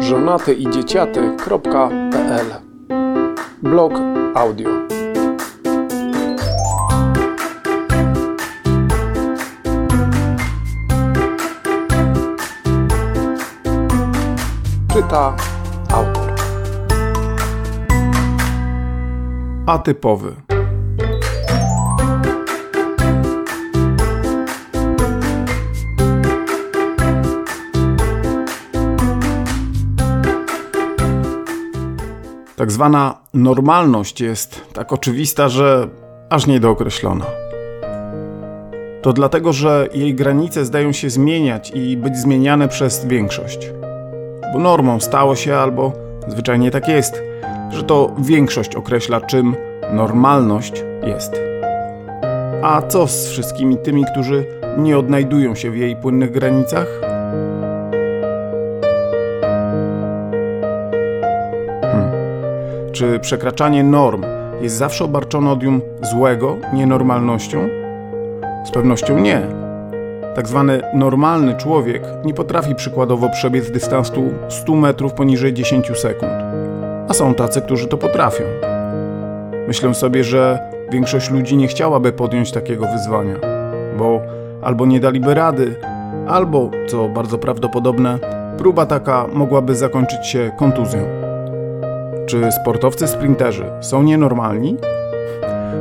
żonaty i dzieciaty.pl Blog audio. Czyta autor. Atypowy Tak zwana normalność jest tak oczywista, że aż niedookreślona. To dlatego, że jej granice zdają się zmieniać i być zmieniane przez większość. Bo normą stało się, albo zwyczajnie tak jest, że to większość określa, czym normalność jest. A co z wszystkimi tymi, którzy nie odnajdują się w jej płynnych granicach? Czy przekraczanie norm jest zawsze obarczone odium złego, nienormalnością? Z pewnością nie. Tak zwany normalny człowiek nie potrafi przykładowo przebiec dystansu 100 metrów poniżej 10 sekund. A są tacy, którzy to potrafią. Myślę sobie, że większość ludzi nie chciałaby podjąć takiego wyzwania, bo albo nie daliby rady, albo, co bardzo prawdopodobne, próba taka mogłaby zakończyć się kontuzją. Czy sportowcy sprinterzy są nienormalni?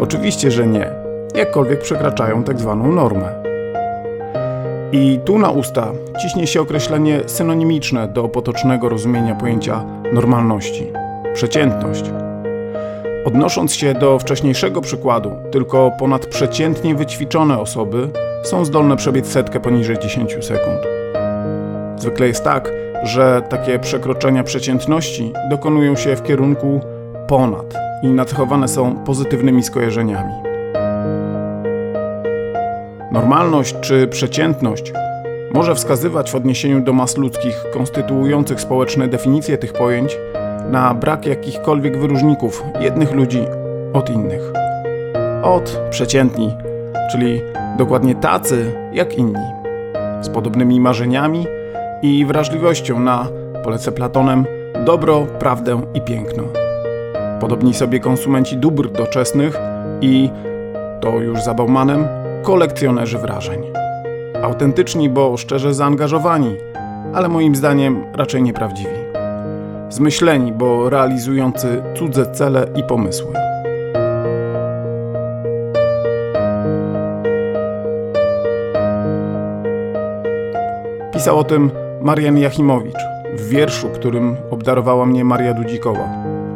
Oczywiście, że nie, jakkolwiek przekraczają tak zwaną normę. I tu na usta ciśnie się określenie synonimiczne do potocznego rozumienia pojęcia normalności przeciętność. Odnosząc się do wcześniejszego przykładu, tylko ponadprzeciętnie wyćwiczone osoby są zdolne przebiec setkę poniżej 10 sekund. Zwykle jest tak, że takie przekroczenia przeciętności dokonują się w kierunku ponad i nacechowane są pozytywnymi skojarzeniami. Normalność czy przeciętność może wskazywać w odniesieniu do mas ludzkich konstytuujących społeczne definicje tych pojęć na brak jakichkolwiek wyróżników jednych ludzi od innych. Od przeciętni, czyli dokładnie tacy jak inni, z podobnymi marzeniami i wrażliwością na, polecę Platonem, dobro, prawdę i piękno. Podobni sobie konsumenci dóbr doczesnych i, to już za Baumanem, kolekcjonerzy wrażeń. Autentyczni, bo szczerze zaangażowani, ale moim zdaniem raczej nieprawdziwi. Zmyśleni, bo realizujący cudze cele i pomysły. Pisał o tym Marian Jachimowicz w wierszu, którym obdarowała mnie Maria Dudzikowa.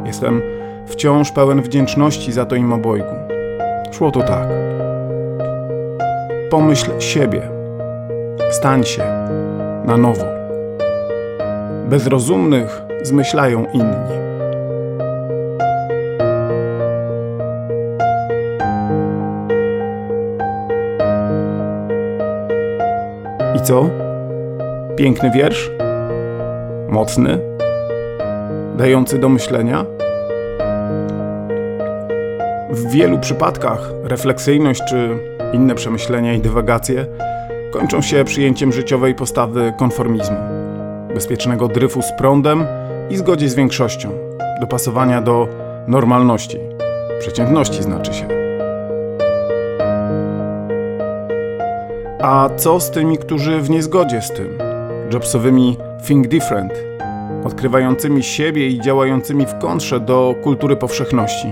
Jestem wciąż pełen wdzięczności za to im obojgu. Szło to tak. Pomyśl siebie. Stań się na nowo. Bezrozumnych zmyślają inni. I co? Piękny wiersz, mocny, dający do myślenia. W wielu przypadkach refleksyjność czy inne przemyślenia i dywagacje kończą się przyjęciem życiowej postawy konformizmu, bezpiecznego dryfu z prądem i zgodzie z większością, dopasowania do normalności, przeciętności znaczy się. A co z tymi, którzy w niezgodzie z tym? Jobsowymi Think Different, odkrywającymi siebie i działającymi w kontrze do kultury powszechności?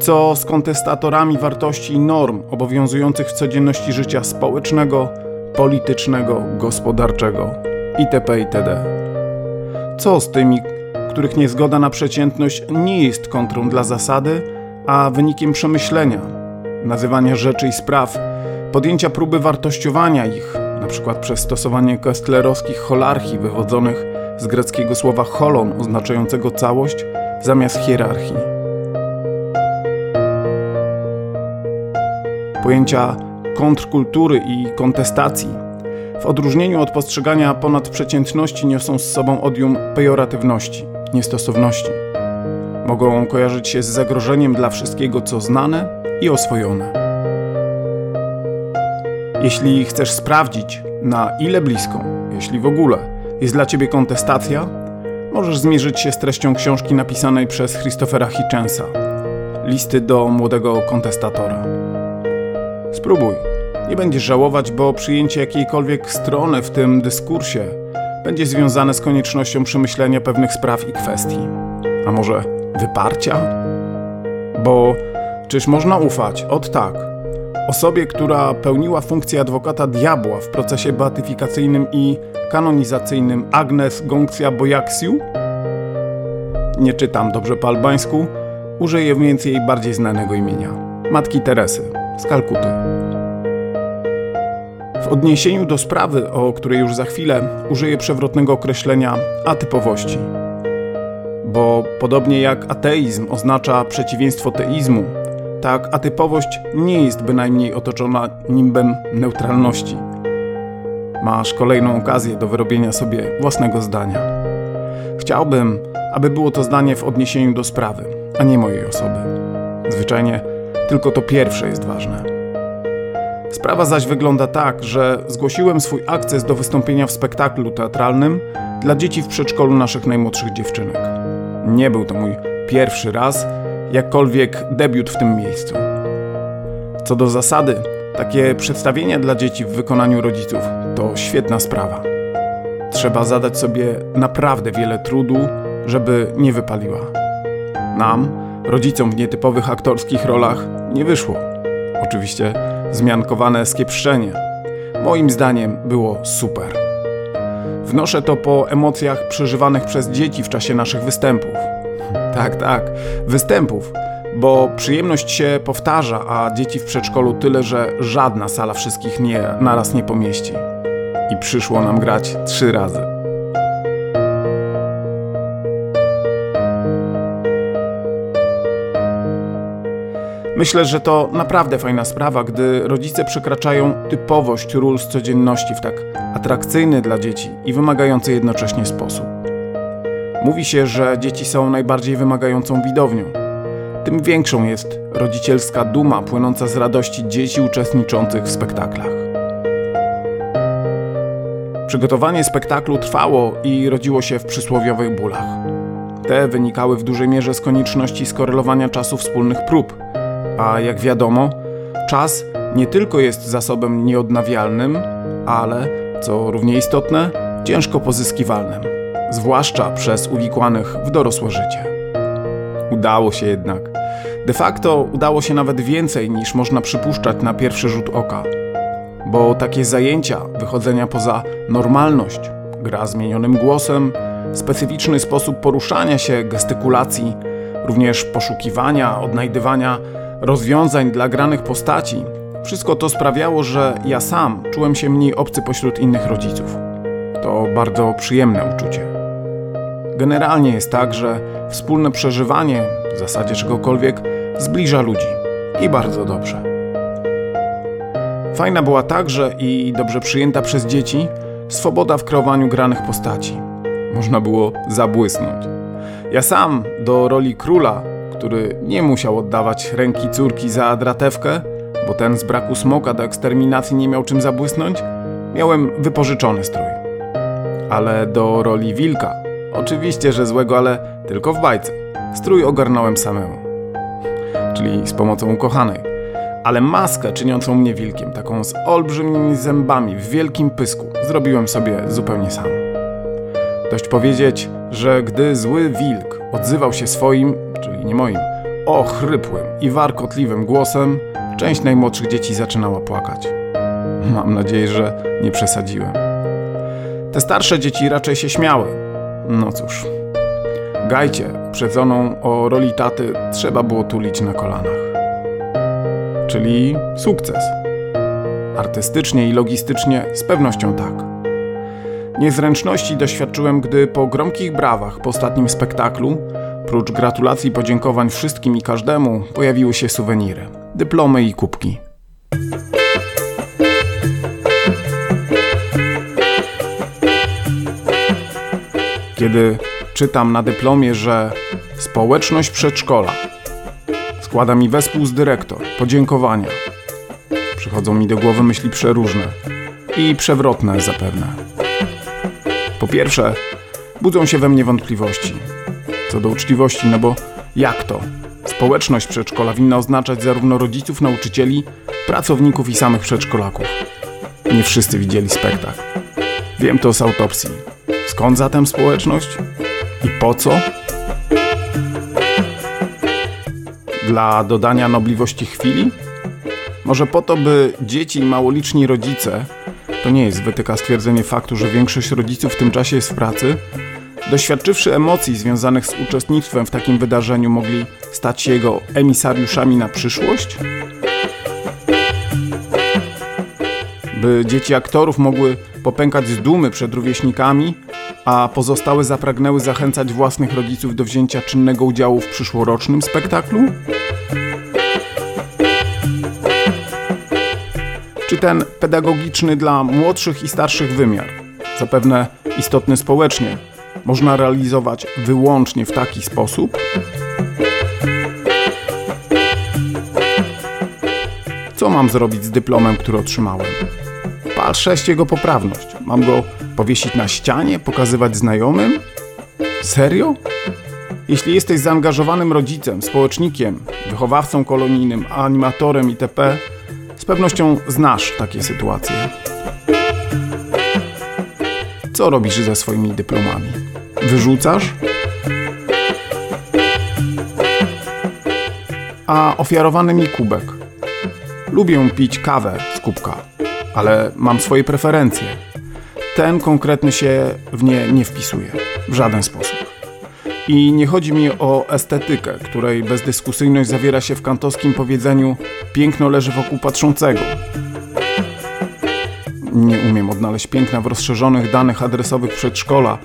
Co z kontestatorami wartości i norm obowiązujących w codzienności życia społecznego, politycznego, gospodarczego itp. itd.? Co z tymi, których niezgoda na przeciętność nie jest kontrą dla zasady, a wynikiem przemyślenia, nazywania rzeczy i spraw, podjęcia próby wartościowania ich, np. przez stosowanie kestlerowskich holarchii wywodzonych z greckiego słowa holon oznaczającego całość zamiast hierarchii. Pojęcia kontrkultury i kontestacji w odróżnieniu od postrzegania ponadprzeciętności niosą z sobą odium pejoratywności, niestosowności. Mogą kojarzyć się z zagrożeniem dla wszystkiego, co znane i oswojone. Jeśli chcesz sprawdzić, na ile bliską, jeśli w ogóle, jest dla ciebie kontestacja, możesz zmierzyć się z treścią książki napisanej przez Christophera Hitchensa Listy do młodego kontestatora. Spróbuj. Nie będziesz żałować, bo przyjęcie jakiejkolwiek strony w tym dyskursie będzie związane z koniecznością przemyślenia pewnych spraw i kwestii. A może wyparcia? Bo czyż można ufać, od tak, osobie, która pełniła funkcję adwokata diabła w procesie beatyfikacyjnym i kanonizacyjnym Agnes Gongcja Bojaksiu? Nie czytam dobrze po albańsku, użyję więc jej bardziej znanego imienia. Matki Teresy z Kalkuty. W odniesieniu do sprawy, o której już za chwilę, użyję przewrotnego określenia atypowości. Bo podobnie jak ateizm oznacza przeciwieństwo teizmu, tak atypowość nie jest bynajmniej otoczona nimbem neutralności. Masz kolejną okazję do wyrobienia sobie własnego zdania. Chciałbym, aby było to zdanie w odniesieniu do sprawy, a nie mojej osoby. Zwyczajnie tylko to pierwsze jest ważne. Sprawa zaś wygląda tak, że zgłosiłem swój akces do wystąpienia w spektaklu teatralnym dla dzieci w przedszkolu naszych najmłodszych dziewczynek. Nie był to mój pierwszy raz, jakkolwiek debiut w tym miejscu. Co do zasady, takie przedstawienia dla dzieci w wykonaniu rodziców to świetna sprawa. Trzeba zadać sobie naprawdę wiele trudu, żeby nie wypaliła. Nam, rodzicom w nietypowych aktorskich rolach, nie wyszło. Oczywiście zmiankowane skiepszczenie. Moim zdaniem było super. Wnoszę to po emocjach przeżywanych przez dzieci w czasie naszych występów. Tak, tak, występów, bo przyjemność się powtarza, a dzieci w przedszkolu tyle, że żadna sala wszystkich nie, naraz nie pomieści. I przyszło nam grać trzy razy. Myślę, że to naprawdę fajna sprawa, gdy rodzice przekraczają typowość ról z codzienności w tak atrakcyjny dla dzieci i wymagający jednocześnie sposób. Mówi się, że dzieci są najbardziej wymagającą widownią. Tym większą jest rodzicielska duma płynąca z radości dzieci uczestniczących w spektaklach. Przygotowanie spektaklu trwało i rodziło się w przysłowiowych bólach. Te wynikały w dużej mierze z konieczności skorelowania czasu wspólnych prób, a jak wiadomo, czas nie tylko jest zasobem nieodnawialnym, ale, co równie istotne, ciężko pozyskiwalnym zwłaszcza przez uwikłanych w dorosłe życie. Udało się jednak. De facto udało się nawet więcej niż można przypuszczać na pierwszy rzut oka. Bo takie zajęcia wychodzenia poza normalność, gra zmienionym głosem, specyficzny sposób poruszania się, gestykulacji, również poszukiwania, odnajdywania rozwiązań dla granych postaci, wszystko to sprawiało, że ja sam czułem się mniej obcy pośród innych rodziców. To bardzo przyjemne uczucie. Generalnie jest tak, że wspólne przeżywanie w zasadzie czegokolwiek zbliża ludzi i bardzo dobrze. Fajna była także i dobrze przyjęta przez dzieci swoboda w kreowaniu granych postaci. Można było zabłysnąć. Ja sam do roli króla, który nie musiał oddawać ręki córki za dratewkę, bo ten z braku smoka do eksterminacji nie miał czym zabłysnąć, miałem wypożyczony strój. Ale do roli wilka, Oczywiście, że złego, ale tylko w bajce. Strój ogarnąłem samemu. Czyli z pomocą ukochanej. Ale maskę czyniącą mnie wilkiem, taką z olbrzymimi zębami w wielkim pysku, zrobiłem sobie zupełnie sam. Dość powiedzieć, że gdy zły wilk odzywał się swoim, czyli nie moim, ochrypłym i warkotliwym głosem, część najmłodszych dzieci zaczynała płakać. Mam nadzieję, że nie przesadziłem. Te starsze dzieci raczej się śmiały, no cóż, Gajcie, uprzedzoną o roli taty, trzeba było tulić na kolanach. Czyli sukces. Artystycznie i logistycznie z pewnością tak. Niezręczności doświadczyłem, gdy po gromkich brawach po ostatnim spektaklu, prócz gratulacji i podziękowań wszystkim i każdemu, pojawiły się suweniry, dyplomy i kubki. Kiedy czytam na dyplomie, że społeczność przedszkola składa mi wespół z dyrektor podziękowania. Przychodzą mi do głowy myśli przeróżne i przewrotne zapewne. Po pierwsze, budzą się we mnie wątpliwości co do uczciwości, no bo jak to? Społeczność przedszkola winna oznaczać zarówno rodziców, nauczycieli, pracowników i samych przedszkolaków. Nie wszyscy widzieli spektakl. Wiem to z autopsji. Skąd zatem społeczność? I po co? Dla dodania nobliwości chwili? Może po to, by dzieci i małoliczni rodzice, to nie jest wytyka stwierdzenie faktu, że większość rodziców w tym czasie jest w pracy, doświadczywszy emocji związanych z uczestnictwem w takim wydarzeniu, mogli stać się jego emisariuszami na przyszłość? By dzieci aktorów mogły popękać z dumy przed rówieśnikami, a pozostałe zapragnęły zachęcać własnych rodziców do wzięcia czynnego udziału w przyszłorocznym spektaklu? Czy ten pedagogiczny dla młodszych i starszych wymiar, zapewne istotny społecznie, można realizować wyłącznie w taki sposób? Co mam zrobić z dyplomem, który otrzymałem? Pal 6 jego poprawność. Mam go powiesić na ścianie, pokazywać znajomym? Serio? Jeśli jesteś zaangażowanym rodzicem, społecznikiem, wychowawcą kolonijnym, animatorem itp., z pewnością znasz takie sytuacje. Co robisz ze swoimi dyplomami? Wyrzucasz? A ofiarowany mi kubek. Lubię pić kawę z kubka, ale mam swoje preferencje. Ten konkretny się w nie nie wpisuje w żaden sposób. I nie chodzi mi o estetykę, której bezdyskusyjność zawiera się w kantowskim powiedzeniu piękno leży wokół patrzącego. Nie umiem odnaleźć piękna w rozszerzonych danych adresowych przedszkola,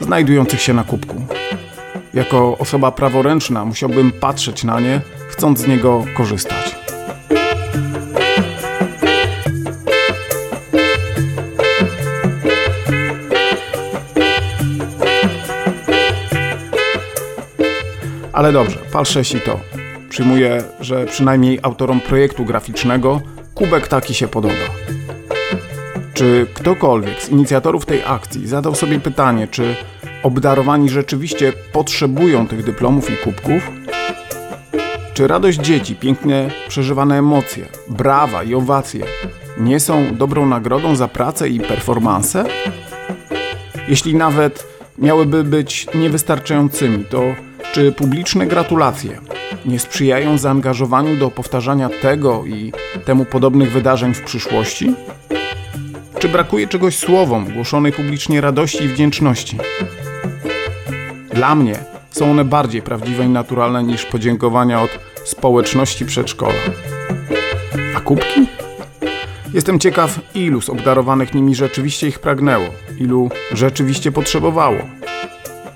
znajdujących się na kubku. Jako osoba praworęczna musiałbym patrzeć na nie, chcąc z niego korzystać. Ale dobrze, pal 6 i to. Przyjmuję, że przynajmniej autorom projektu graficznego kubek taki się podoba. Czy ktokolwiek z inicjatorów tej akcji zadał sobie pytanie, czy obdarowani rzeczywiście potrzebują tych dyplomów i kubków? Czy radość dzieci, pięknie przeżywane emocje, brawa i owacje nie są dobrą nagrodą za pracę i performance? Jeśli nawet miałyby być niewystarczającymi, to czy publiczne gratulacje nie sprzyjają zaangażowaniu do powtarzania tego i temu podobnych wydarzeń w przyszłości? Czy brakuje czegoś słowom głoszonej publicznie radości i wdzięczności? Dla mnie są one bardziej prawdziwe i naturalne niż podziękowania od społeczności przedszkola. A kubki? Jestem ciekaw, ilu z obdarowanych nimi rzeczywiście ich pragnęło, ilu rzeczywiście potrzebowało.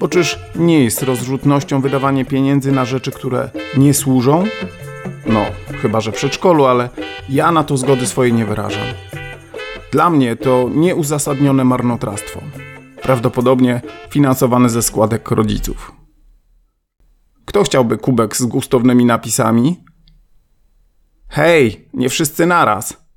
Bo czyż nie jest rozrzutnością wydawanie pieniędzy na rzeczy, które nie służą? No, chyba że przedszkolu, ale ja na to zgody swojej nie wyrażam. Dla mnie to nieuzasadnione marnotrawstwo. Prawdopodobnie finansowane ze składek rodziców. Kto chciałby kubek z gustownymi napisami? Hej, nie wszyscy naraz.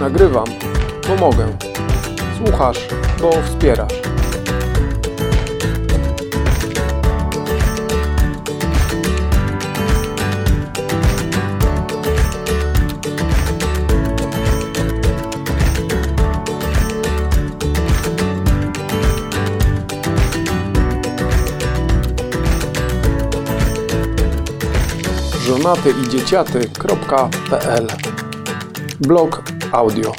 Nagrywam, bo mogę. Słuchasz, bo wspierasz. żonaty i dzieciaty.pl Blog audio